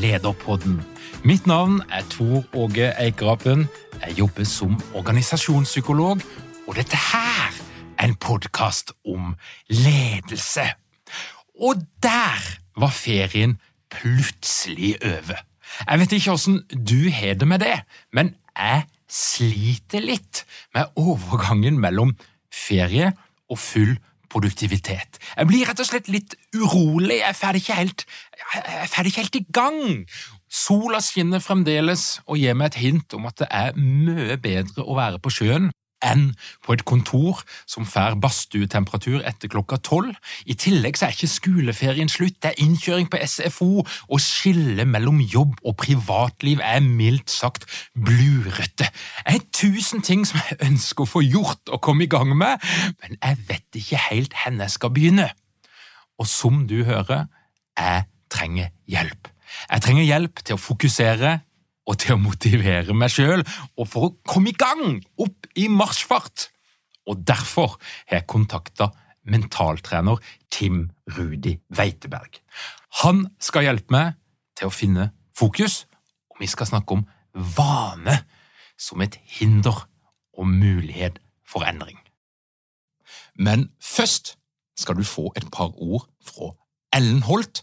Lederpodden. Mitt navn er Tor Åge Eikerapen. Jeg jobber som organisasjonspsykolog, og dette her er en podkast om ledelse. Og der var ferien plutselig over. Jeg vet ikke åssen du har det med det, men jeg sliter litt med overgangen mellom ferie og full produktivitet. Jeg blir rett og slett litt urolig. Jeg er ikke helt, er ikke helt i gang. Sola skinner fremdeles og gir meg et hint om at det er mye bedre å være på sjøen enn på et kontor som får badstuetemperatur etter klokka tolv. I tillegg så er ikke skoleferien slutt, det er innkjøring på SFO, og skillet mellom jobb og privatliv er mildt sagt blurete. Det er tusen ting som jeg ønsker å få gjort og komme i gang med, men jeg vet ikke helt hvor jeg skal begynne. Og som du hører, jeg trenger hjelp. Jeg trenger hjelp til å fokusere og til å motivere meg sjøl, og for å komme i gang, opp i marsjfart. Og derfor har jeg kontakta mentaltrener Tim Rudi Weiteberg. Han skal hjelpe meg til å finne fokus, og vi skal snakke om vane som et hinder og mulighet for endring. Men først skal du få et par ord fra Ellen Holt,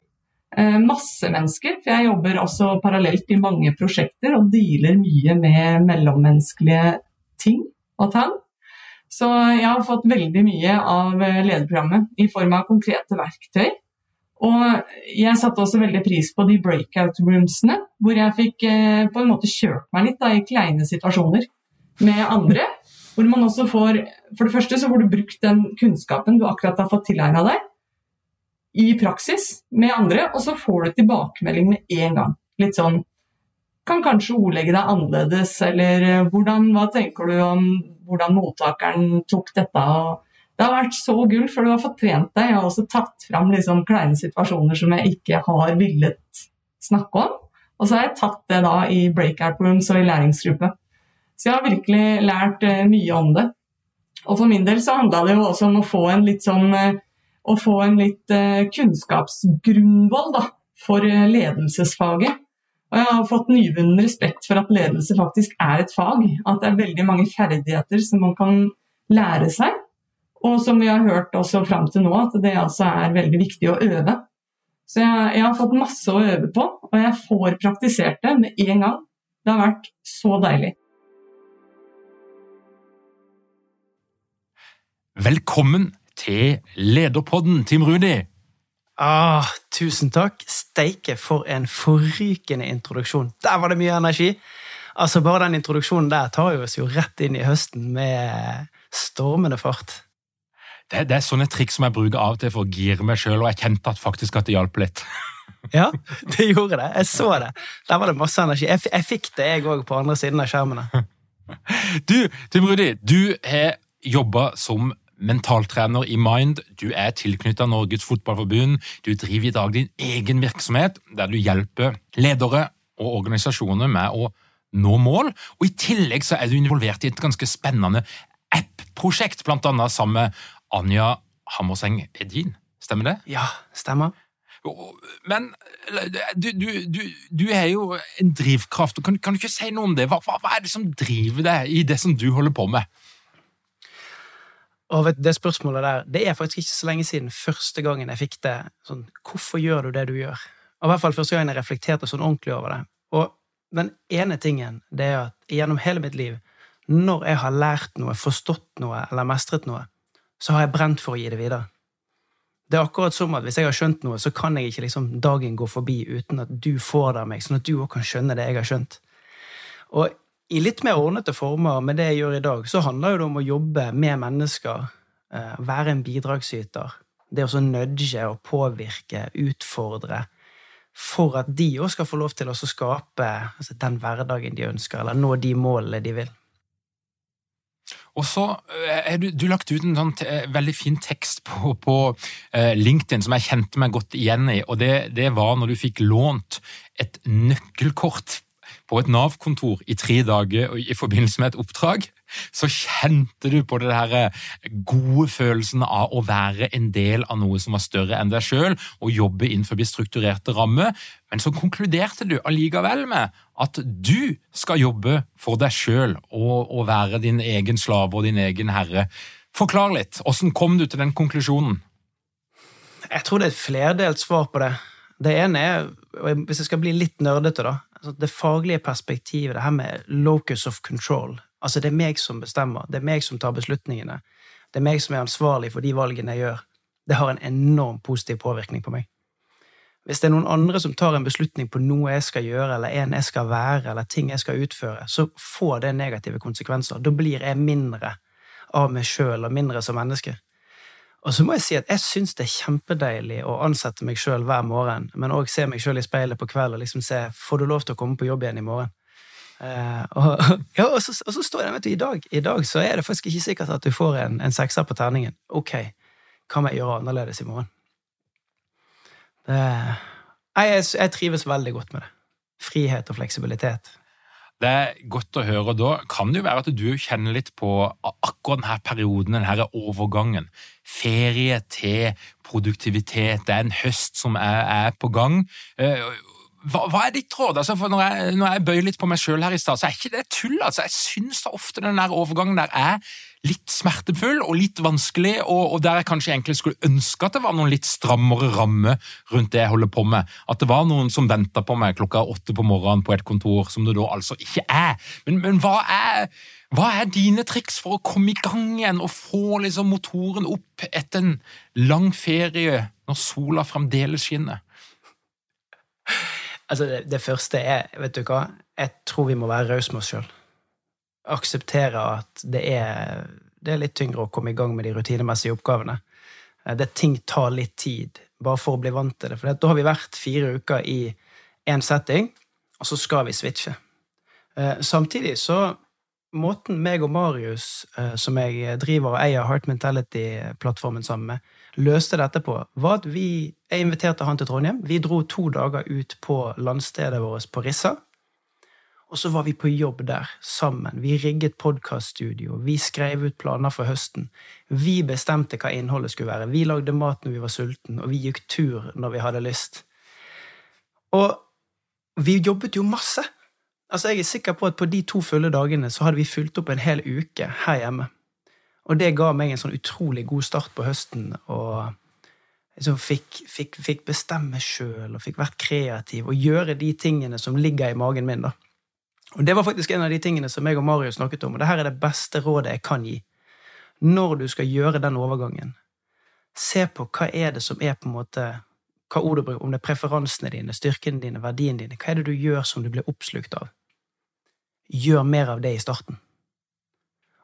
masse mennesker, for jeg jobber også parallelt i mange prosjekter og dealer mye med mellommenneskelige ting og tang. Så jeg har fått veldig mye av eh, lederprogrammet i form av konkrete verktøy. Og jeg satte også veldig pris på de breakout roomsene, hvor jeg fikk eh, på en måte kjørt meg litt da, i kleine situasjoner med andre. Hvor man også får For det første så får du brukt den kunnskapen du akkurat har fått tilegna deg i praksis med andre, og så får du tilbakemelding med en gang. Litt sånn Kan kanskje ordlegge deg annerledes, eller eh, hvordan, hva tenker du om hvordan mottakeren tok dette? det har vært så gull, for du har fått trent deg. Jeg har også tatt fram liksom kleine situasjoner som jeg ikke har villet snakke om. Og så har jeg tatt det da i breakout rooms og i læringsgruppe. Så jeg har virkelig lært uh, mye om det. Og for min del så handla det jo også om å få en litt sånn uh, å få en litt eh, kunnskapsgrunnvoll for eh, ledelsesfaget. Og jeg har fått nyvunnen respekt for at ledelse faktisk er et fag. At det er veldig mange ferdigheter som man kan lære seg. Og som vi har hørt også fram til nå, at det altså er veldig viktig å øve. Så jeg, jeg, har fått masse å øve på, og jeg får praktisert det med en gang. Det har vært så deilig. Velkommen til Lederpodden, Tim Rudi. Ah, tusen takk. Steike, for en forrykende introduksjon. Der var det mye energi. Altså, Bare den introduksjonen der tar oss jo rett inn i høsten med stormende fart. Det, det er sånne triks som jeg bruker av og til for å gire meg sjøl, og jeg kjente at faktisk at det hjalp litt. Ja, det gjorde det. Jeg så det. Der var det masse energi. Jeg, jeg fikk det, jeg òg, på andre siden av skjermene. Du, Tim Rudi, du har jobba som mentaltrener i Mind. Du er tilknyttet Norges Fotballforbund. Du driver i dag din egen virksomhet, der du hjelper ledere og organisasjoner med å nå mål. Og I tillegg så er du involvert i et ganske spennende app-prosjekt, blant annet sammen med Anja Hammerseng Edin. Stemmer det? Ja, stemmer. Men du, du, du, du, er jo en drivkraft. Kan, kan, du ikke si noe om det? Hva, hva, hva, er det som driver deg i det som du holder på med? Og vet, det spørsmålet der, det er faktisk ikke så lenge siden første gangen jeg fikk det. Sånn, hvorfor gjør du det du gjør? Og i hvert fall første gangen jeg reflekterte sånn ordentlig over det. Og den ene tingen det er at gjennom hele mitt liv, når jeg har lært noe, forstått noe eller mestret noe, så har jeg brent for å gi det videre. Det er akkurat som at hvis jeg har skjønt noe, så kan jeg ikke liksom dagen gå forbi uten at du får det av meg, sånn at du òg kan skjønne det jeg har skjønt. Og i litt mer ordnete former med det jeg gjør i dag, så handler det om å jobbe med mennesker, eh, være en bidragsyter. Det å nudge og påvirke, utfordre, for at de òg skal få lov til å skape altså, den hverdagen de ønsker, eller nå de målene de vil. Og så er eh, du, du lagt ut en sånn eh, veldig fin tekst på, på LinkedIn som jeg kjente meg godt igjen i, og det, det var når du fikk lånt et nøkkelkort på et Nav-kontor i tre dager i forbindelse med et oppdrag, så kjente du på det her gode følelsen av å være en del av noe som var større enn deg sjøl, og jobbe innenfor strukturerte rammer. Men så konkluderte du allikevel med at du skal jobbe for deg sjøl og, og, være din egen slave og din egen herre. Forklar litt. Hvordan kom du til den konklusjonen? Jeg tror det er et flerdelt svar på det. Det ene er, hvis jeg skal bli litt nerdete, da Det faglige perspektivet, det her med locus of control. Altså, det er meg som bestemmer. Det er meg som tar beslutningene. Det er meg som er ansvarlig for de valgene jeg gjør. Det har en enorm positiv påvirkning på meg. Hvis det er noen andre som tar en beslutning på noe jeg skal gjøre, eller en jeg skal være, eller ting jeg skal utføre, så får det negative konsekvenser. Da blir jeg mindre av meg sjøl og mindre som menneske. Og så må jeg si at jeg syns det er kjempedeilig å ansette meg sjøl hver morgen, men òg se meg sjøl i speilet på kveld og liksom se får du lov til å komme på jobb igjen i morgen. Uh, og, ja, og, så, og, så, står det vet du, i dag, i dag så er det faktisk ikke sikkert at du får en, en sekser på terningen. Ok, hva må jeg gjøre annerledes i morgen? Det, jeg, jeg trives veldig godt med det. Frihet og fleksibilitet. Det er godt å høre. Da kan det jo være at du kjenner litt på akkurat denne perioden, denne overgangen. Ferie til produktivitet. Det er en høst som er, er på gang. Eh, hva, hva, er ditt råd? Altså, når, jeg, når jeg bøyer litt på meg sjøl her i stad, så er ikke det tull. Altså, jeg syns ofte den overgangen der er litt smertefull og litt vanskelig, og, og, der jeg kanskje egentlig skulle ønske at det var noen litt strammere ramme rundt det jeg holder på med. At det var noen som venta på meg klokka åtte på morgenen på et kontor, som det da altså ikke er. Men, men hva, er, hva er dine triks for å komme i gang igjen og få liksom motoren opp etter en lang ferie når sola fremdeles skinner? Altså, det, det første er, vet du hva, jeg tror vi må være rause med oss sjøl akseptere at det er, det er litt tyngre å komme i gang med de rutinemessige oppgavene. Eh, det ting tar litt tid, bare for å bli vant til det. For da har vi vært fire uker i én setting, og så skal vi switche. Eh, samtidig så Måten meg og Marius, eh, som jeg driver og eier Heart Mentality-plattformen sammen med, løste dette på, var at vi Jeg inviterte han til Trondheim. Vi dro to dager ut på landstedet vårt på Rissa. Og så var vi på jobb der, sammen. Vi rigget podkaststudio, vi skrev ut planer for høsten. Vi bestemte hva innholdet skulle være. Vi lagde mat når vi var sulten, og vi gikk tur når vi hadde lyst. Og vi jobbet jo masse. Altså, Jeg er sikker på at på de to fulle dagene så hadde vi fulgt opp en hel uke her hjemme. Og det ga meg en sånn utrolig god start på høsten. og liksom fikk, fikk, fikk bestemme sjøl og fikk vært kreativ og gjøre de tingene som ligger i magen min. da. Og Det var faktisk en av de tingene som jeg og Mario snakket om, og det her er det beste rådet jeg kan gi. Når du skal gjøre den overgangen, se på hva er det som er på en måte hva ord du bruker, om det er preferansene dine, styrkene dine, verdiene dine. Hva er det du gjør som du blir oppslukt av? Gjør mer av det i starten.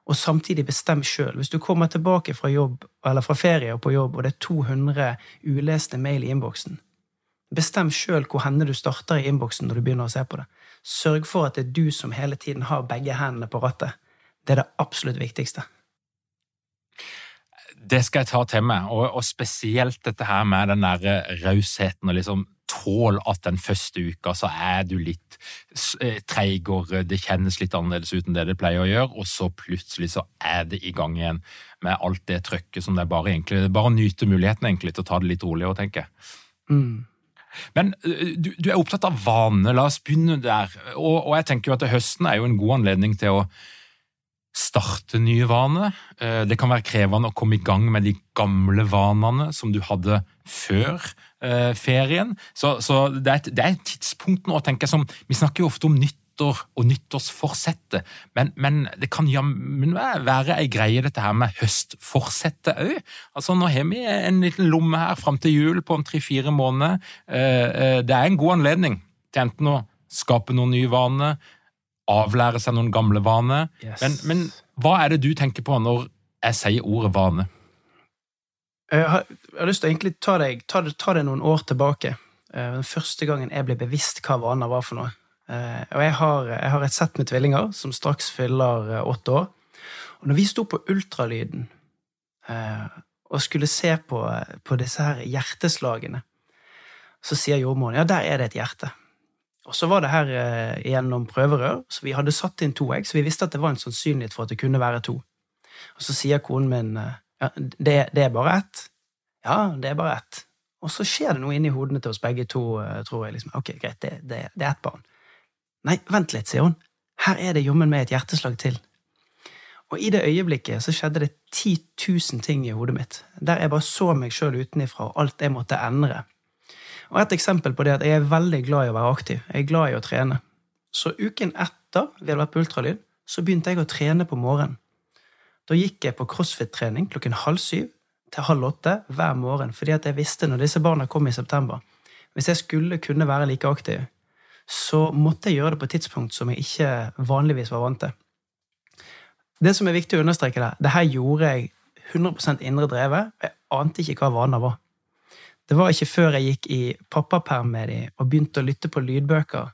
og samtidig bestem sjøl. Hvis du kommer tilbake fra jobb, eller fra ferie og på jobb, og det er 200 uleste mail i innboksen, bestem sjøl hvor henne du starter i innboksen når du begynner å se på det. Sørg for at det er du som hele tiden har begge hendene på rattet. Det er det absolutt viktigste. Det skal jeg ta til meg, og, og spesielt dette her med den der rausheten og liksom tål at den første uka så er du litt eh, treigere, det kjennes litt annerledes ut enn det det pleier å gjøre, og så plutselig så er det i gang igjen med alt det trøkket som det er bare egentlig, det er bare å nyte muligheten egentlig til å ta det litt rolig og tenke. Mm. Men du, du, er opptatt av vane, la oss begynne der. Og, og jeg tenker jo at høsten er jo en god anledning til å starte nye vaner. Det kan være krevende å komme i gang med de gamle vanene som du hadde før ferien. Så, så det, er et, det, er et, tidspunkt nå, tenker jeg, som Vi snakker jo ofte om nyttår og nyttårsforsettet, men, men det kan jammen være ei greie, dette her med høstforsettet òg. Altså, nå har vi en liten lomme her fram til jul på en tre-fire måneder. Eh, det er en god anledning til enten å skape noen nye vaner, avlære seg noen gamle vaner. Yes. Men, men, hva er det du tenker på når jeg sier ordet vane? Jeg har, jeg har lyst til å egentlig ta deg, ta, ta deg noen år tilbake. Eh, den første gangen jeg ble bevisst hva vaner var for noe. Eh, og jeg har, jeg har et sett med tvillinger som straks fyller eh, åtte år. Og når vi sto på ultralyden og skulle se på, på disse her hjerteslagene, så sier jordmoren ja, der er det et hjerte. Og så var det her eh, gjennom prøverør, så vi hadde satt inn to egg, så vi visste at det var en sannsynlighet for at det kunne være to. Og så sier konen min eh, ja, det, det, er bare ett. Ja, det er bare ett. Og så skjer det noe inni hodene til oss begge to, eh, tror jeg. liksom, Ok, greit, det, det, det er ett barn. Nei, vent litt, sier hun. Her er det jommen med et hjerteslag til. Og i det øyeblikket så skjedde det 10 000 ting i hodet mitt, der jeg bare så meg sjøl utenifra, og alt jeg måtte endre. Og Et eksempel på det er at jeg er veldig glad i å være aktiv. Jeg er glad i å trene. Så uken etter vi hadde vært på ultralyd, så begynte jeg å trene på morgenen. Da gikk jeg på crossfit-trening klokken halv syv til halv åtte hver morgen, fordi at jeg visste når disse barna kom i september Hvis jeg skulle kunne være like aktiv, så måtte jeg gjøre det på et tidspunkt som jeg ikke vanligvis var vant til. Det som er viktig å understreke der, det her gjorde jeg 100 indre drevet. Jeg ante ikke hva vaner var. Det var ikke før jeg gikk i pappaperm med dem og begynte å lytte på lydbøker,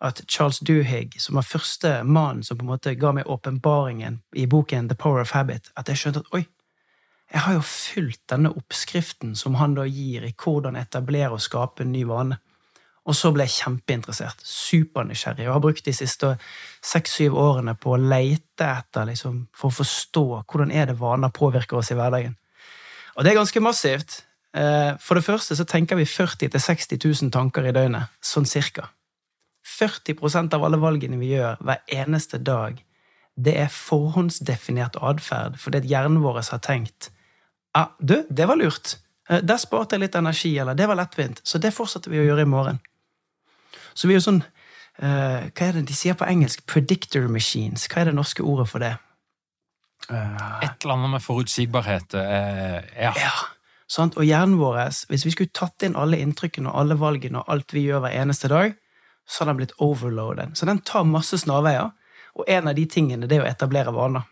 at Charles Duhigg, som var første mannen som på en måte ga meg åpenbaringen i boken The Power of Habit, at jeg skjønte at oi, jeg har jo fulgt denne oppskriften som han da gir i hvordan etablere og skape en ny vane. Og så ble jeg kjempeinteressert, supernysgjerrig, og har brukt de siste seks-syv årene på å leite etter, liksom, for å forstå hvordan er det vaner påvirker oss i hverdagen. Og det er ganske massivt. Eh, for det første så tenker vi 40 000-60 000 tanker i døgnet, sånn cirka. 40% av alle valgene vi gjør hver eneste dag, det er forhåndsdefinert atferd fordi hjernen vår har tenkt ah, du, det var lurt. Eh, der sparte jeg litt energi, eller det var lettvint. Så det fortsetter vi å gjøre i morgen. Så vi er jo sånn uh, Hva er det de sier på engelsk? Predictor machines. Hva er det norske ordet for det? Uh, Et eller annet med forutsigbarhet. Uh, ja. ja. Sant? Og hjernen vår, hvis vi skulle tatt inn alle inntrykkene og alle valgene og alt vi gjør hver eneste dag, så hadde den blitt overloaded. Så den tar masse snarveier, og en av de tingene det er å etablere vaner.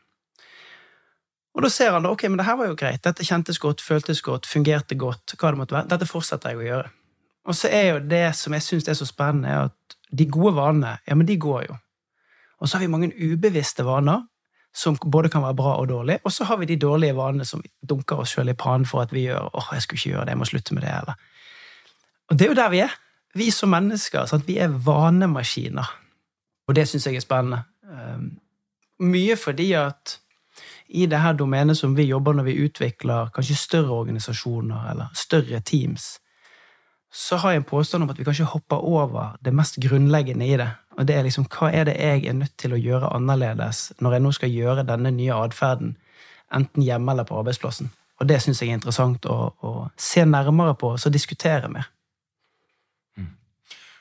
Og da ser han da, ok, men det her var jo greit, dette kjentes godt, føltes godt, fungerte godt, hva det måtte være, dette fortsetter jeg å gjøre. Og så er jo det som jeg syns er så spennende, er at de gode vanene, ja, men de går jo. Og så har vi mange ubevisste vaner som både kan være bra og dårlig. Og så har vi de dårlige vanene som dunker oss sjøl i pannen for at vi gjør åh, jeg skulle ikke gjøre det, jeg må slutte med det. Eller. Og det er jo der vi er. Vi som mennesker. Sant? Vi er vanemaskiner. Og det syns jeg er spennende. Um, mye fordi at i det her domenet som vi jobber når vi utvikler kanskje større organisasjoner eller større teams, så har jeg en påstand om at vi kanskje hopper over det mest grunnleggende i det. Og det er liksom hva er det jeg er nødt til å gjøre annerledes når jeg nå skal gjøre denne nye atferden, enten hjemme eller på arbeidsplassen. Og det syns jeg er interessant å, å, se nærmere på og diskutere mer. Mm.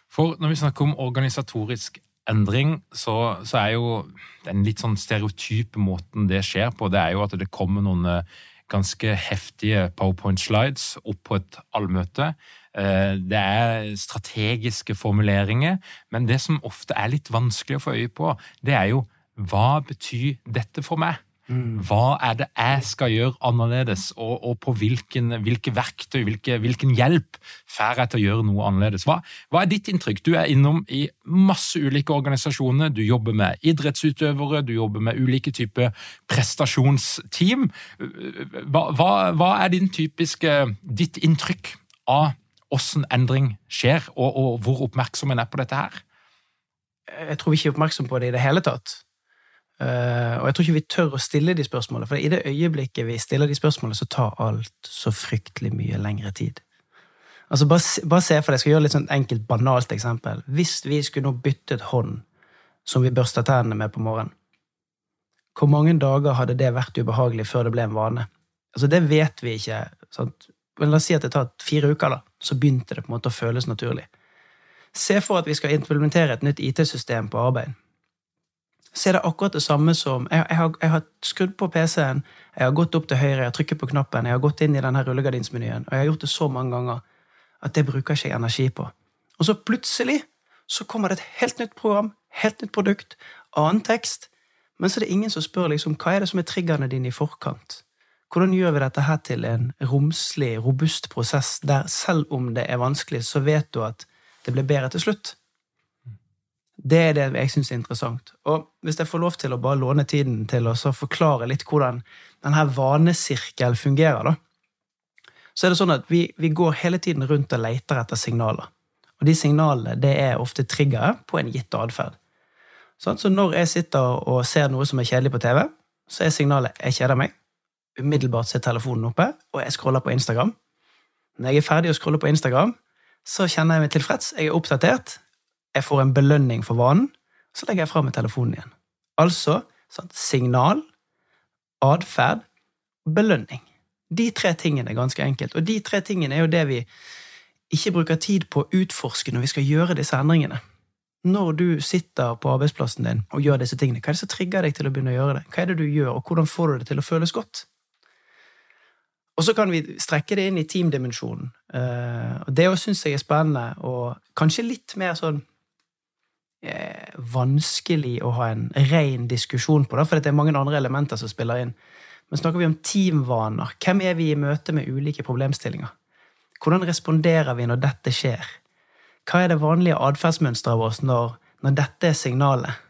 For når vi snakker om organisatorisk endring, så, så, er jo den litt sånn stereotype måten det skjer på, det er jo at det kommer noen eh, ganske heftige powerpoint slides opp på et allmøte. Eh, det er strategiske formuleringer, men det som ofte er litt vanskelig å få øye på, det er jo hva betyr dette for meg? Mm. Hva er det jeg skal gjøre annerledes, og, og på hvilken, hvilke verktøy, hvilke, hvilken hjelp får jeg til å gjøre noe annerledes? Hva, hva, er ditt inntrykk? Du er innom i masse ulike organisasjoner. Du jobber med idrettsutøvere, du jobber med ulike typer prestasjonsteam. Hva, hva, hva er din typiske, ditt inntrykk av hvordan endring skjer, og, og hvor oppmerksom en er på dette her? Jeg tror vi ikke er oppmerksom på det i det hele tatt. Uh, og jeg tror ikke vi tør å stille de spørsmålene, for i det øyeblikket vi stiller de spørsmålene, så tar alt så fryktelig mye lengre tid. Altså Bare, bare se for deg, jeg skal gjøre litt sånn enkelt, banalt eksempel. Hvis vi skulle nå byttet hånd som vi børster tennene med på morgenen, hvor mange dager hadde det vært ubehagelig før det ble en vane? Altså Det vet vi ikke. Sant? Men la oss si at det tar fire uker, da. Så begynte det på en måte å føles naturlig. Se for at vi skal implementere et nytt IT-system på arbeid så er det akkurat det samme som Jeg, jeg, har, jeg har, skrudd på PC-en, jeg har gått opp til høyre, jeg har trykket på knappen, jeg har gått inn i denne rullegardinsmenyen, og jeg har gjort det så mange ganger at det bruker ikke jeg energi på. Og så plutselig så kommer det et helt nytt program, helt nytt produkt, annen tekst, men så er det ingen som spør liksom, hva er det som er triggerne dine i forkant. Hvordan gjør vi dette her til en romslig, robust prosess der selv om det er vanskelig, så vet du at det blir bedre til slutt? Det er det jeg syns er interessant. Og hvis jeg får lov til å bare låne tiden til å forklare litt hvordan denne vanesirkel fungerer, da, så er det sånn at vi, vi, går hele tiden rundt og leter etter signaler. Og de signalene det er ofte triggere på en gitt atferd. Sånn, så når jeg sitter og ser noe som er kjedelig på TV, så er signalet 'jeg kjeder meg'. Umiddelbart ser telefonen oppe, og jeg scroller på Instagram. Når jeg er ferdig å scrolle på Instagram, så kjenner jeg meg tilfreds. Jeg er oppdatert jeg får en belønning for vanen, så legger jeg fra meg telefonen igjen. Altså sånn, signal, atferd, belønning. De tre tingene er ganske enkelt. Og de tre tingene er jo det vi ikke bruker tid på å utforske når vi skal gjøre disse endringene. Når du sitter på arbeidsplassen din og gjør disse tingene, hva er det som trigger deg til å begynne å gjøre det? Hva er det du gjør, og hvordan får du det til å føles godt? Og så kan vi strekke det inn i teamdimensjonen. Uh, og det syns jeg er spennende, og kanskje litt mer sånn eh, vanskelig å ha en ren diskusjon på, da, for det er mange andre elementer som spiller inn. Men snakker vi om teamvaner, hvem er vi i møte med ulike problemstillinger? Hvordan responderer vi når dette skjer? Hva er det vanlige atferdsmønsteret vårt når, når dette er signalet?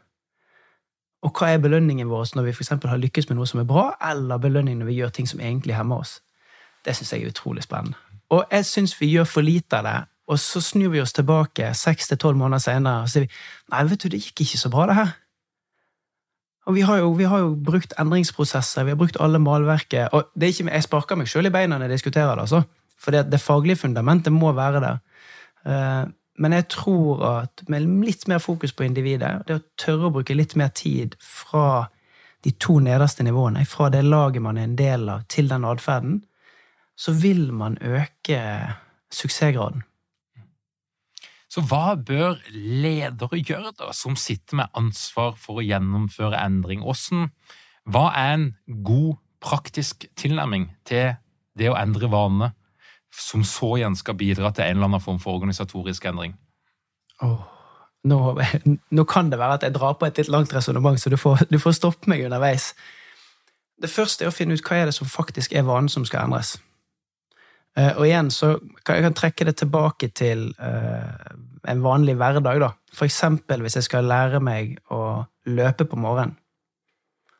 Og hva er belønningen vår når vi for har lykkes med noe som er bra, eller belønningen når vi gjør ting som egentlig hemmer oss? Det syns jeg er utrolig spennende. Og jeg syns vi gjør for lite av det og så snur vi oss tilbake seks til tolv måneder senere og sier vi, nei, vet du, det gikk ikke så bra, det her. Og vi har, jo, vi har jo brukt endringsprosesser, vi har brukt alle malverket. og det er ikke, Jeg sparker meg sjøl i beina når jeg diskuterer det, altså. For det, det faglige fundamentet må være der. Uh, men jeg tror at med litt mer fokus på individet, det å tørre å bruke litt mer tid fra de to nederste nivåene, fra det laget man er en del av, til den atferden, så vil man øke suksessgraden. Så hva bør ledere gjøre, da, som sitter med ansvar for å gjennomføre endring? Hvordan, hva er en god, praktisk tilnærming til det å endre vanene, som så igjen skal bidra til en eller annen form for organisatorisk endring? Oh, nå, nå, kan det være at jeg drar på et litt langt resonnement, så du får, du får stoppe meg underveis. Det første er å finne ut hva er det som faktisk er vanen som skal endres. Eh, og igjen så kan jeg trekke det tilbake til uh, en vanlig hverdag. da. Eksempel hvis jeg skal lære meg å løpe på morgenen.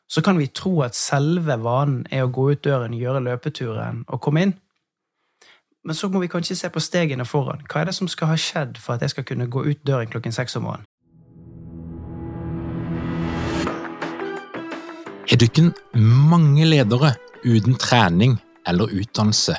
Så kan vi tro at selve vanen er å gå ut døren, gjøre løpeturen og komme inn. Men så må vi kanskje se på stegene foran. Hva er det som skal ha skjedd for at jeg skal kunne gå ut døren klokken seks om morgenen? Har ikke mange ledere uten trening eller utdannelse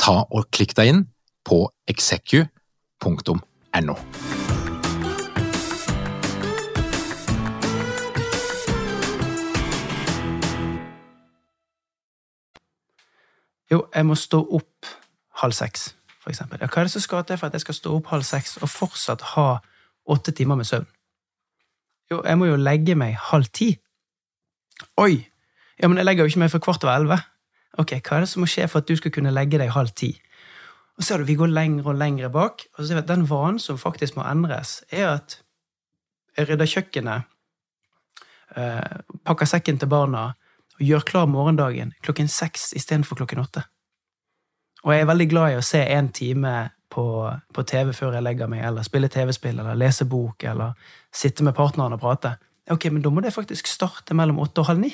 ta og klikk deg inn på execu.no. Jo, jeg må stå opp halv seks, for eksempel. Ja, hva er det som skal til for at jeg skal stå opp halv seks og fortsatt ha åtte timer med søvn? Jo, jeg må jo legge meg halv ti. Oi! Ja, men jeg legger jo ikke meg før kvart over elleve. Ok, hva er det som må skje for at du skal kunne legge deg halv ti? Og så ser du, Vi går lengre og lengre bak. og så ser vi at Den vanen som faktisk må endres, er at jeg rydder kjøkkenet, eh, pakker sekken til barna og gjør klar morgendagen klokken seks istedenfor klokken åtte. Og jeg er veldig glad i å se en time på, på TV før jeg legger meg, eller spille TV-spill, eller lese bok, eller sitte med partneren og prate. Ok, men da må det faktisk starte mellom åtte og halv ni.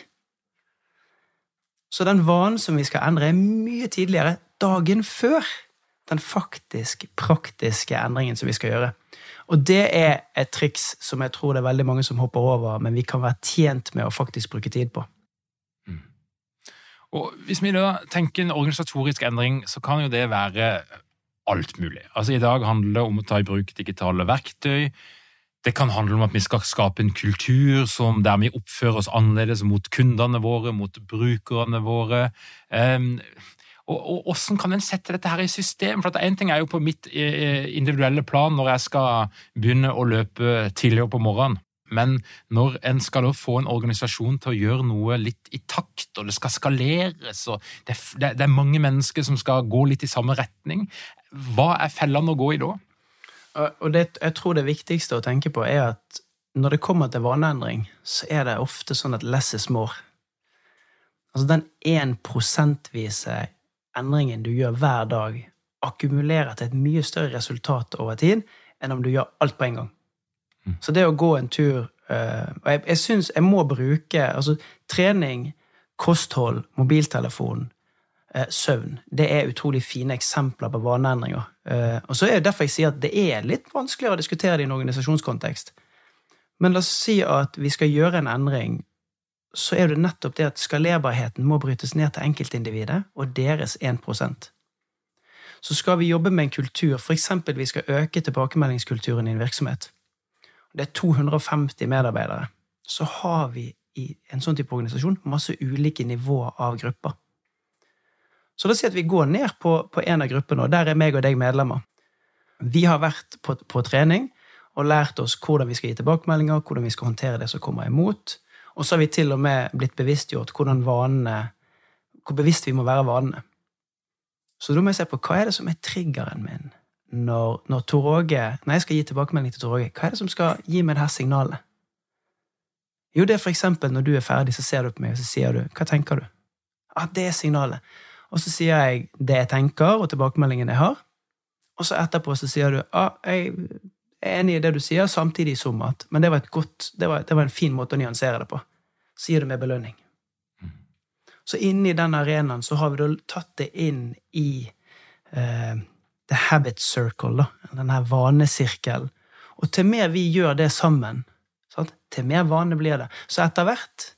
Så den vanen som vi skal endre, er mye tidligere dagen før den faktisk praktiske endringen som vi skal gjøre. Og det er et triks som jeg tror det er veldig mange som hopper over, men vi kan være tjent med å faktisk bruke tid på. Og Hvis vi da tenker en organisatorisk endring, så kan jo det være alt mulig. Altså I dag handler det om å ta i bruk digitale verktøy. Det kan handle om at vi skal skape en kultur som, der vi oppfører oss annerledes mot kundene våre, mot brukerne våre. Um, og, og Hvordan kan en sette dette her i system? For Én ting er jo på mitt eh, individuelle plan når jeg skal begynne å løpe tidligere på morgenen. Men når en skal få en organisasjon til å gjøre noe litt i takt, og det skal skaleres, og det, er, det er mange mennesker som skal gå litt i samme retning, hva er fellene å gå i da? Og det, jeg tror det viktigste å tenke på er at når det kommer til vaneendring, så er det ofte sånn at less is more. Altså den én prosentvise endringen du gjør hver dag, akkumulerer til et mye større resultat over tid enn om du gjør alt på en gang. Mm. Så det å gå en tur uh, Og jeg, jeg syns jeg må bruke altså trening, kosthold, mobiltelefon, søvn. Det er utrolig fine eksempler på vaneendringer. Uh, og så er det derfor jeg sier at det er litt vanskeligere å diskutere det i en organisasjonskontekst. Men la oss si at vi skal gjøre en endring, så er det nettopp det at skalerbarheten må brytes ned til enkeltindividet og deres 1 Så skal vi jobbe med en kultur, f.eks. vi skal øke tilbakemeldingskulturen i en virksomhet det er 250 medarbeidere, så har vi i en sånn type organisasjon masse ulike nivåer av grupper. Så la oss si at vi går ned på, på en av gruppene, og der er meg og deg medlemmer. Vi har vært på, på, trening og lært oss hvordan vi skal gi tilbakemeldinger, hvordan vi skal håndtere det som kommer imot. Og så har vi til og med blitt bevisstgjort hvordan vanene, hvor bevisst vi må være vanene. Så da må jeg se på hva er det som er triggeren min når, når Toråge, Når jeg skal gi tilbakemelding til Tor Åge, hva er det som skal gi meg det her signalet? Jo, det er for eksempel når du er ferdig, så ser du på meg og så sier du, hva tenker du? Ah, det er signalet. Og så sier jeg det jeg tenker, og tilbakemeldingen jeg har. Og så etterpå så sier du ah, jeg er enig i det du sier, samtidig som at Men det var, godt, det var, det var en fin måte å nyansere det på. Så gir du med belønning. Mm. Så inni den arenaen så har vi da tatt det inn i eh, the habit circle, da, denne vanesirkelen. Og til mer vi gjør det sammen, sant? til mer vane blir det. Så etter hvert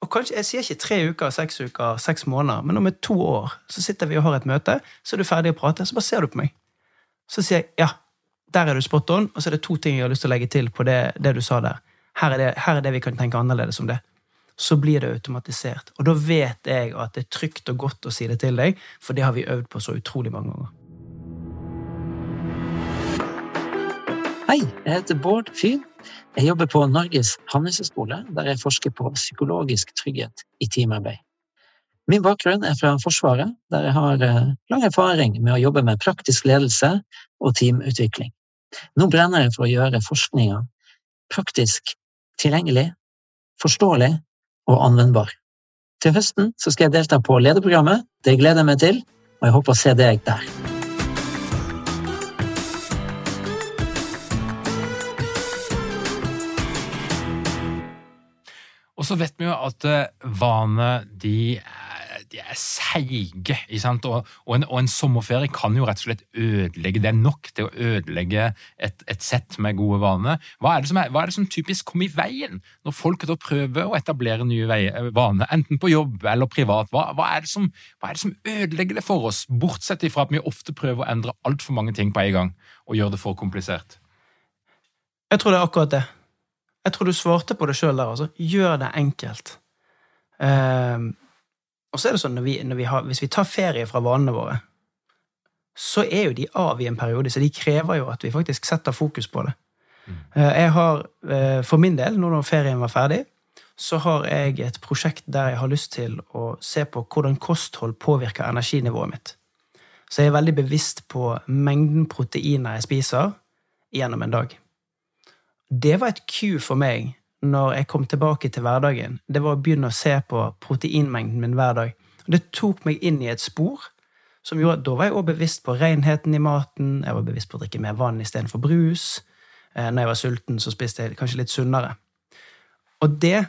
og kanskje, Jeg sier ikke tre uker, seks uker, seks måneder, men om et to år så sitter vi og har et møte, så er du ferdig å prate, så bare ser du på meg. Så sier jeg ja, der er du spot on, og så er det to ting jeg har lyst til å legge til på det, det du sa der. Her er, det, her er det vi kan tenke annerledes om det. Så blir det automatisert. Og da vet jeg at det er trygt og godt å si det til deg, for det har vi øvd på så utrolig mange ganger. Hei, jeg heter Bård Fyhn. Jeg jobber på Norges handelshøyskole, der jeg forsker på psykologisk trygghet i teamarbeid. Min bakgrunn er fra Forsvaret, der jeg har eh, lang erfaring med å jobbe med praktisk ledelse og teamutvikling. Nå brenner jeg for å gjøre forskninga praktisk tilgjengelig, forståelig og anvendbar. Til høsten skal jeg delta på lederprogrammet. Det gleder jeg meg til, og jeg håper å se deg der. Så vet vi jo at eh, vaner de, de, er seige. Og, og, en, og, en, sommerferie kan jo rett og slett ødelegge. Det er nok til å ødelegge et, et sett med gode vaner. Hva er, hva er, det som typisk kommer i veien når folk da prøver å etablere nye eh, vaner, enten på jobb eller privat? Hva, hva, er som, hva, er det som, ødelegger det for oss, bortsett fra at vi ofte prøver å endre altfor mange ting på en gang og gjøre det for komplisert? Jeg tror det er akkurat det. Jeg tror du svarte på det sjøl der, altså. Gjør det enkelt. Uh, Og så er det sånn, når vi, når vi har, Hvis vi tar ferie fra vanene våre, så er jo de av i en periode, så de krever jo at vi faktisk setter fokus på det. Uh, Jeg har, uh, For min del, nå når ferien var ferdig, så har jeg et prosjekt der jeg har lyst til å se på hvordan kosthold påvirker energinivået mitt. Så jeg er veldig bevisst på mengden proteiner jeg spiser gjennom en dag. Det var et cue for meg når jeg kom tilbake til hverdagen. Det var å begynne å se på proteinmengden min hver dag. Det tok meg inn i et spor som gjorde at da var jeg også bevisst på renheten i maten. Jeg var bevisst på å drikke mer vann istedenfor brus. Eh, Når jeg var sulten, så spiste jeg kanskje litt sunnere. Og det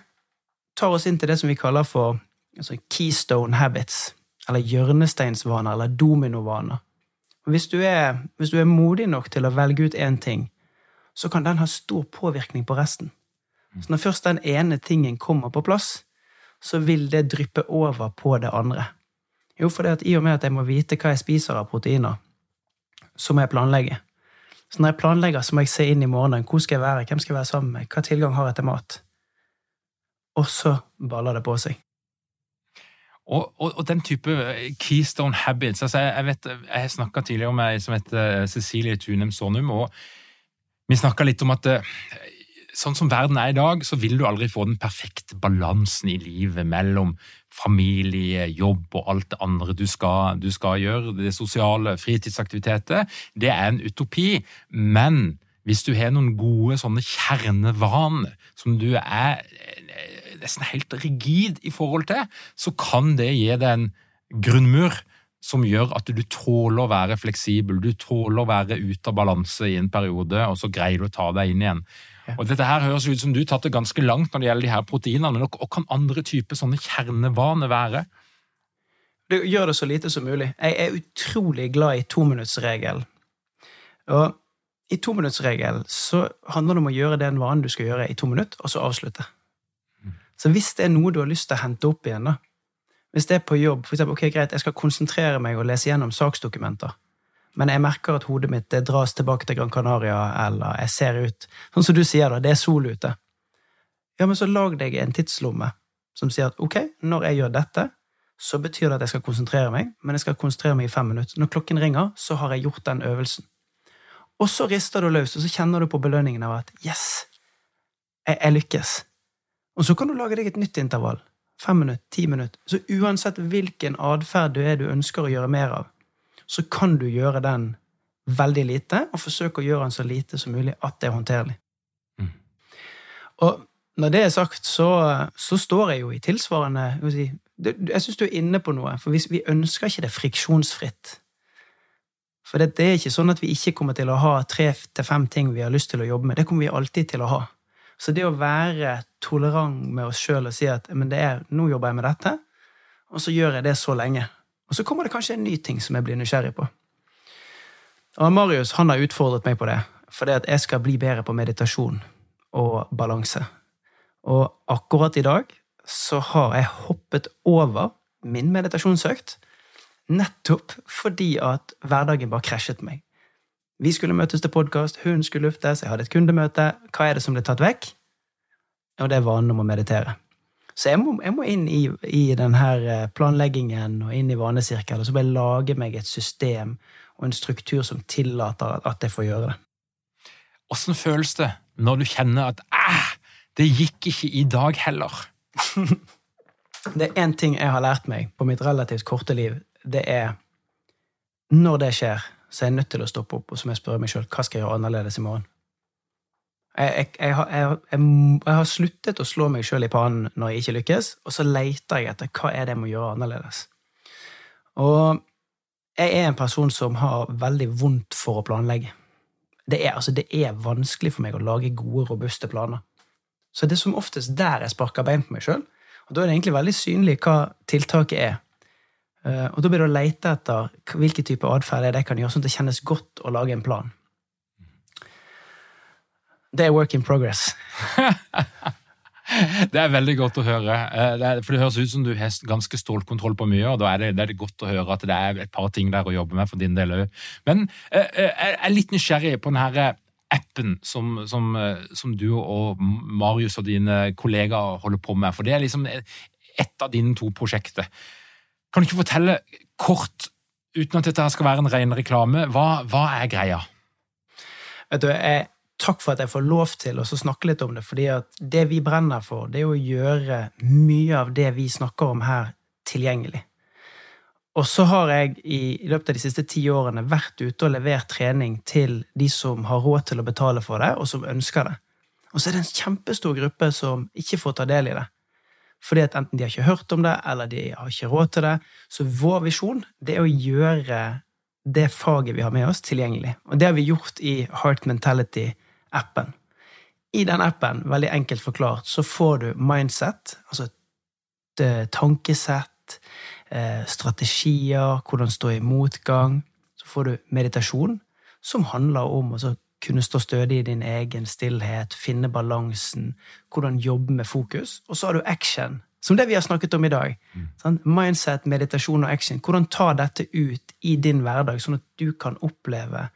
tar oss inn til det som vi kaller for altså, keystone habits, eller hjørnesteinsvaner, eller dominovaner. Hvis du, er, hvis du er modig nok til å velge ut én ting, så kan den ha stor påvirkning på resten. Så når først den ene tingen kommer på plass, så vil det dryppe over på det andre. Jo, for i og med at jeg må vite hva jeg spiser av proteiner, så må jeg planlegge. Så når jeg planlegger, så må jeg se inn i morgenen. Hvor skal jeg være? Hvem skal jeg være sammen med? Hva tilgang har jeg til mat? Og så baller det på seg. Og, og, og den type eh, keystone habits altså Jeg, jeg vet, jeg snakka tidligere om ei som heter Cecilie Tunem Sonum, og vi snakka litt om at eh, sånn som verden er i dag, så vil du aldri få den perfekte balansen i livet mellom familie, jobb og alt det andre du skal, du skal gjøre. Det sosiale, fritidsaktiviteter. Det er en utopi. Men hvis du har noen gode sånne kjernevaner som du er eh, nesten helt rigid i forhold til, så kan det gi deg en grunnmur som gjør at du tåler å være fleksibel, du tåler å være ute av balanse i en periode, og så greier du å ta deg inn igjen. Ja. Og Dette her høres ut som du har tatt det ganske langt når det gjelder de her proteinene, men hva kan andre typer sånne kjernevaner være? Det gjør det så lite som mulig. Jeg er utrolig glad i tominuttsregelen. Og i tominuttsregelen så handler det om å gjøre den vanen du skal gjøre i to minutter, og så avslutte. Så hvis det er noe du har lyst til å hente opp igjen, da, hvis det er på jobb, for eksempel, ok, greit, jeg skal konsentrere meg og lese gjennom saksdokumenter, men jeg merker at hodet mitt dras tilbake til Gran Canaria, eller jeg ser ut Sånn som du sier, da, det er sol ute. Ja, men så lag deg en tidslomme som sier at ok, når jeg gjør dette, så betyr det at jeg skal konsentrere meg, men jeg skal konsentrere meg i fem minutter. Når klokken ringer, så har jeg gjort den øvelsen. Og så rister du løs, og så kjenner du på belønningen av at yes, jeg, jeg lykkes. Og så kan du lage deg et nytt intervall. Fem minutter, ti minutter. Så uansett hvilken atferd du er du ønsker å gjøre mer av, så kan du gjøre den veldig lite, og forsøke å gjøre den så lite som mulig at det er håndterlig. Mm. Og når det er sagt, så, så står jeg jo i tilsvarende Jeg, si, jeg syns du er inne på noe, for vi ønsker ikke det friksjonsfritt. For det, det er ikke sånn at vi ikke kommer til å ha tre til fem ting vi har lyst til å jobbe med. Det kommer vi alltid til å ha. Så det å være tolerant med oss sjøl og si at men det er, nå jobber jeg med dette, og så gjør jeg det så lenge. Og så kommer det kanskje en ny ting som jeg blir nysgjerrig på. Og Marius han har utfordret meg på det, fordi at jeg skal bli bedre på meditasjon og balanse. Og akkurat i dag så har jeg hoppet over min meditasjonsøkt nettopp fordi at hverdagen bare krasjet meg. Vi skulle møtes til podkast, hun skulle luftes, jeg hadde et kundemøte. Hva er det som ble tatt vekk? Og det er vanen om å meditere. Så jeg må, jeg må inn i, i denne planleggingen og inn i vanesirkelen, og så bare lage meg et system og en struktur som tillater at jeg får gjøre det. Åssen føles det når du kjenner at æh, det gikk ikke i dag heller? Det er én ting jeg har lært meg på mitt relativt korte liv. Det er når det skjer, så er jeg nødt til å stoppe opp og så må jeg spørre meg sjøl hva skal jeg gjøre annerledes i morgen. Jeg, jeg, har- jeg har sluttet å slå meg sjøl i pannen når jeg ikke lykkes, og så leter jeg etter hva er det jeg må gjøre annerledes. Og jeg er en person som har veldig vondt for å planlegge. Det er, altså, det er vanskelig for meg å lage gode, robuste planer. Så det er som oftest der jeg sparker bein på meg sjøl. Og da er det egentlig veldig synlig hva tiltaket er. Eh, Og da blir det å lete etter hvilken type atferd er det kan gjøre, sånn at det kjennes godt å lage en plan. Det er work in progress. Det er veldig godt å høre. eh, for det høres ut som du har ganske stålkontroll på mye, og da er det, det er godt å høre at det er et par ting der å jobbe med for din del òg. Men eh, jeg er litt nysgjerrig på denne appen som, som, som du og Marius og dine kollegaer holder på med. For det er liksom et av dine to prosjekter. Kan du ikke fortelle kort, uten at dette skal være en ren reklame, hva, hva er greia? Vet du, jeg, Takk for at jeg får lov til å snakke litt om det, fordi at det vi brenner for, det er å gjøre mye av det vi snakker om her, tilgjengelig. Og så har jeg i, i løpet av de siste ti årene vært ute og levert trening til de som har råd til å betale for det, og som ønsker det. Og så er det en kjempestor gruppe som ikke får ta del i det. Fordi at enten de har ikke hørt om det, eller de har ikke råd til det. Så vår visjon det er å gjøre det faget vi har med oss, tilgjengelig. Og det har vi gjort i Heart Mentality-appen. I den appen, veldig enkelt forklart, så får du mindset, altså tankesett, eh, strategier, hvordan stå i motgang. Så får du meditasjon, som handler om å kunne stå stødig i din egen stillhet, finne balansen, hvordan jobbe med fokus. Og så har du action, som det vi har snakket om i dag. Mm. Sånn? Mindset, meditasjon og action. Hvordan ta dette ut i din hverdag, sånn at du kan oppleve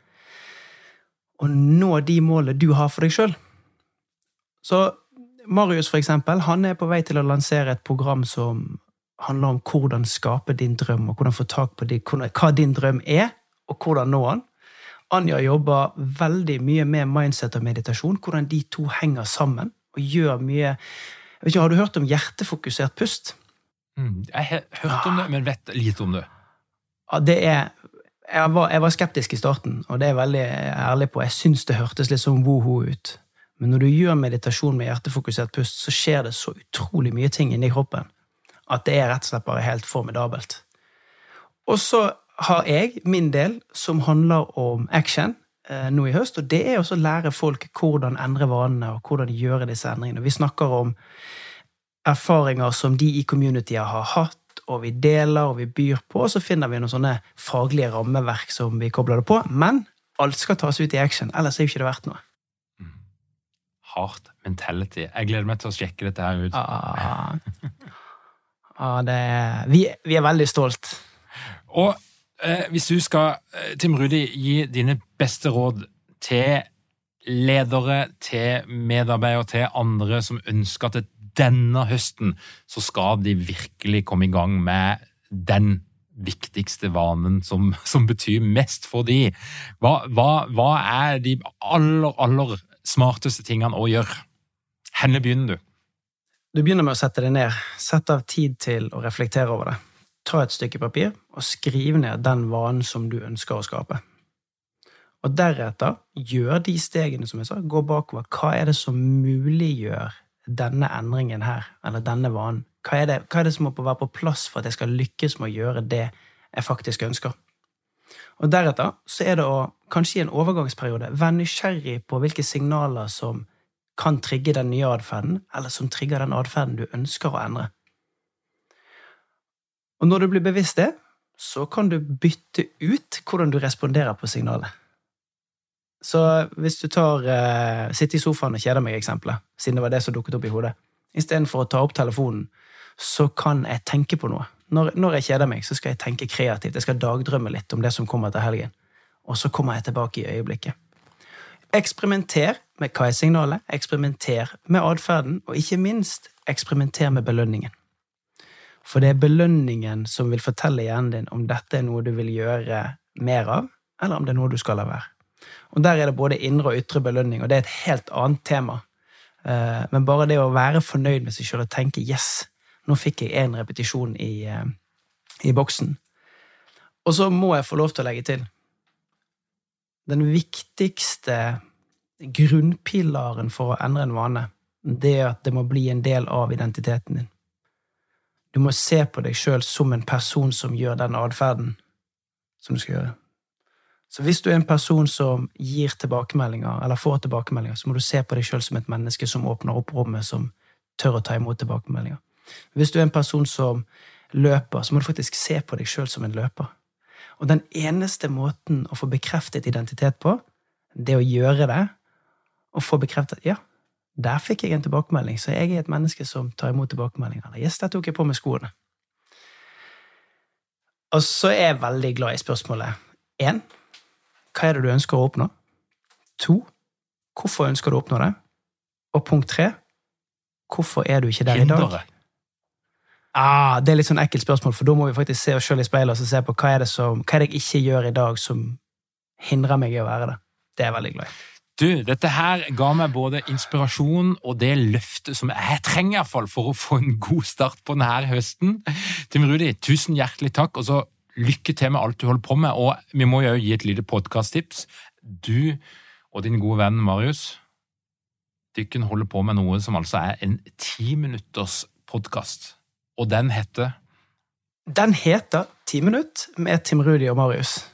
å nå de målene du har for deg sjøl. Så Marius, for eksempel, han er på vei til å lansere et program som handler om hvordan skape din drøm, og hvordan få tak på din, hva din drøm er, og hvordan nå den. Anja jobber veldig mye med mindset og meditasjon, hvordan de to henger sammen og gjør mye ikke, Har du hørt om hjertefokusert pust? Mm, jeg har hørt om det, men vet lite om det. Ja, det er jeg var, jeg var, skeptisk i starten, og det er jeg veldig ærlig på. Jeg syns det hørtes litt sånn woho ut. Men når du gjør meditasjon med hjertefokusert pust, så skjer det så utrolig mye ting inni kroppen at det er rett og slett bare helt formidabelt. Og så har jeg min del, som handler om action eh, nå i høst. Og det er også å lære folk hvordan endre vanene, og hvordan gjøre disse endringene. Vi snakker om erfaringer som de i communityet har hatt, og vi deler og vi byr på, og så finner vi noen sånne faglige rammeverk som vi kobler det på. Men alt skal tas ut i action, ellers er jo ikke det verdt noe. Mm. Heart mentality. Jeg gleder meg til å sjekke dette her ut. Ah. Ja, det er, vi, vi, er veldig stolt. Og hvis du skal, eh, Tim Rudi, gi dine beste råd til ledere, til medarbeidere, til andre som ønsker at denne høsten så skal de virkelig komme i gang med den viktigste vanen som, som betyr mest for de. Hva, hva, hva er de aller, aller smarteste tingene å gjøre? Henne begynner du? Du begynner med å sette deg ned. Sett av tid til å reflektere over det. Ta et stykke papir og skriv ned den vanen som du ønsker å skape. Og deretter gjør de stegene som jeg sa, gå bakover. Hva er det som muliggjør denne endringen her, eller denne vanen? Hva er, det, hva er det som må være på plass for at jeg skal lykkes med å gjøre det jeg faktisk ønsker? Og deretter så er det å, kanskje i en overgangsperiode, være nysgjerrig på hvilke signaler som kan trigge den nye atferden, eller som trigger den atferden du ønsker å endre. Og når du blir bevisst det, så kan du bytte ut hvordan du responderer på signalet. Så hvis du tar uh, sitte i sofaen og kjeder meg-eksempelet, siden det var det som dukket opp i hodet, istedenfor å ta opp telefonen, så kan jeg tenke på noe. Når, når, jeg kjeder meg, så skal jeg tenke kreativt. Jeg skal dagdrømme litt om det som kommer til helgen. Og så kommer jeg tilbake i øyeblikket. Eksperimenter med hva er signalet, eksperimenter med atferden, og ikke minst eksperimenter med belønningen. For det er belønningen som vil fortelle hjernen din om dette er noe du vil gjøre mer av, eller om det er noe du skal la være. Og Der er det både indre og ytre belønning, og det er et helt annet tema. Eh, men bare det å være fornøyd med seg sjøl og tenke 'yes, nå fikk jeg én repetisjon i, eh, i boksen'. Og så må jeg få lov til å legge til den viktigste grunnpilaren for å endre en vane, det er at det må bli en del av identiteten din. Du må se på deg sjøl som en person som gjør den atferden som du skal gjøre. Så hvis du er en person som gir tilbakemeldinger, eller får tilbakemeldinger, så må du se på deg sjøl som et menneske som åpner opp rommet, som tør å ta imot tilbakemeldinger. Hvis du er en person som løper, så må du faktisk se på deg sjøl som en løper. Og den eneste måten å få bekreftet identitet på, det å gjøre det, og få bekreftet ja, der fikk jeg en tilbakemelding, så jeg er et menneske som tar imot tilbakemeldinger. Yes, der tok jeg på meg skoene. Og så er jeg veldig glad i spørsmålet én hva er det du ønsker å oppnå? To hvorfor ønsker du å oppnå det? Og punkt tre hvorfor er du ikke der i dag? Ah, det er litt sånn ekkelt spørsmål, for da må vi faktisk se oss sjøl i speilet og se på hva er, det som, hva er det jeg ikke gjør i dag som hindrer meg i å være det. Det er jeg veldig glad i. Du, dette her ga meg både inspirasjon og det løftet som jeg trenger i hvert fall for å få en god start på denne høsten. Tim Rudi, tusen hjertelig takk, og så lykke til med alt du holder på med. Og vi må jo gi et lite podkasttips. Du og din gode venn Marius, dere holder på med noe som altså er en ti minutters podkast, og den heter Den heter Ti minutt med Tim Rudi og Marius.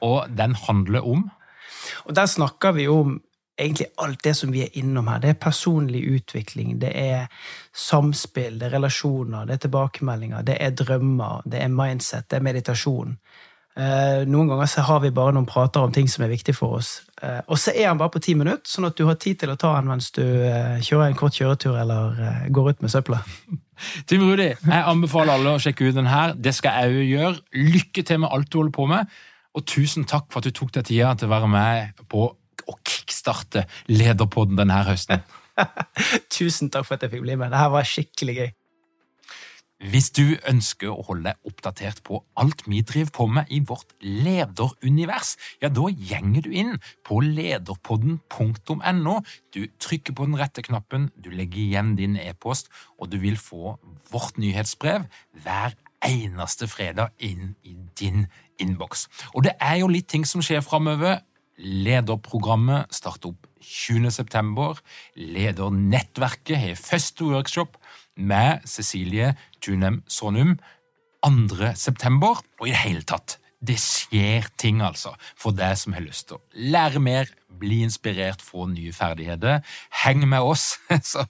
Og den handler om Og der snakker vi om egentlig alt det som vi er innom her. Det er personlig utvikling, det er samspill, det er relasjoner, det er tilbakemeldinger, det er drømmer, det er mindset, det er meditasjon. Eh, noen ganger så har vi bare noen prater om ting som er viktig for oss. Eh, og så er han bare på ti minutter, sånn at du har tid til å ta han mens du eh, kjører en kort kjøretur eller går ut med søpla. Tim Rudi, jeg anbefaler alle å sjekke ut den her. Det skal jeg òg gjøre. Lykke til med alt du holder på med. Og tusen takk for at du tok deg tida til å være med på å kickstarte Lederpodden denne høsten. tusen takk for at jeg fikk bli med. Dette var skikkelig gøy. Hvis du ønsker å holde deg oppdatert på alt vi driver på med i vårt lederunivers, ja, da gjenger du inn på lederpodden.no. Du trykker på den rette knappen, du legger igjen din e-post, og du vil få vårt nyhetsbrev hver eneste fredag inn i din innboks. Og det er jo litt ting som skjer framover. Lederprogrammet starter opp 20. september. Ledernettverket har første workshop med Cecilie Tunem Sonum 2. september. Og i det hele tatt, det skjer ting, altså, for deg som har lyst til å lære mer, bli inspirert, få nye ferdigheter. Heng med oss, så,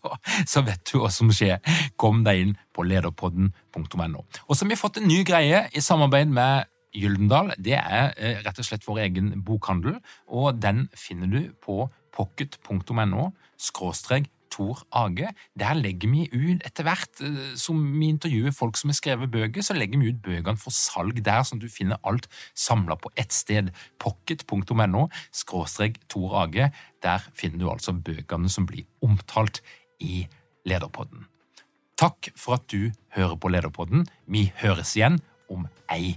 så vet du hva som skjer. Kom deg inn på lederpodden.no. Og så har vi fått en ny greie i samarbeid med Gyldendal. Det er eh, rett og slett vår egen bokhandel, og den finner du på pocket.no skråstrek Tor Age. Der legger vi ut etter hvert eh, som vi intervjuer folk som har skrevet bøker, så legger vi ut bøkene for salg der, sånn at du finner alt samla på ett sted. Pocket.no skråstrek Tor Age. Der finner du altså bøkene som blir omtalt i Lederpodden. Takk for at du hører på Lederpodden. Vi høres igjen om ei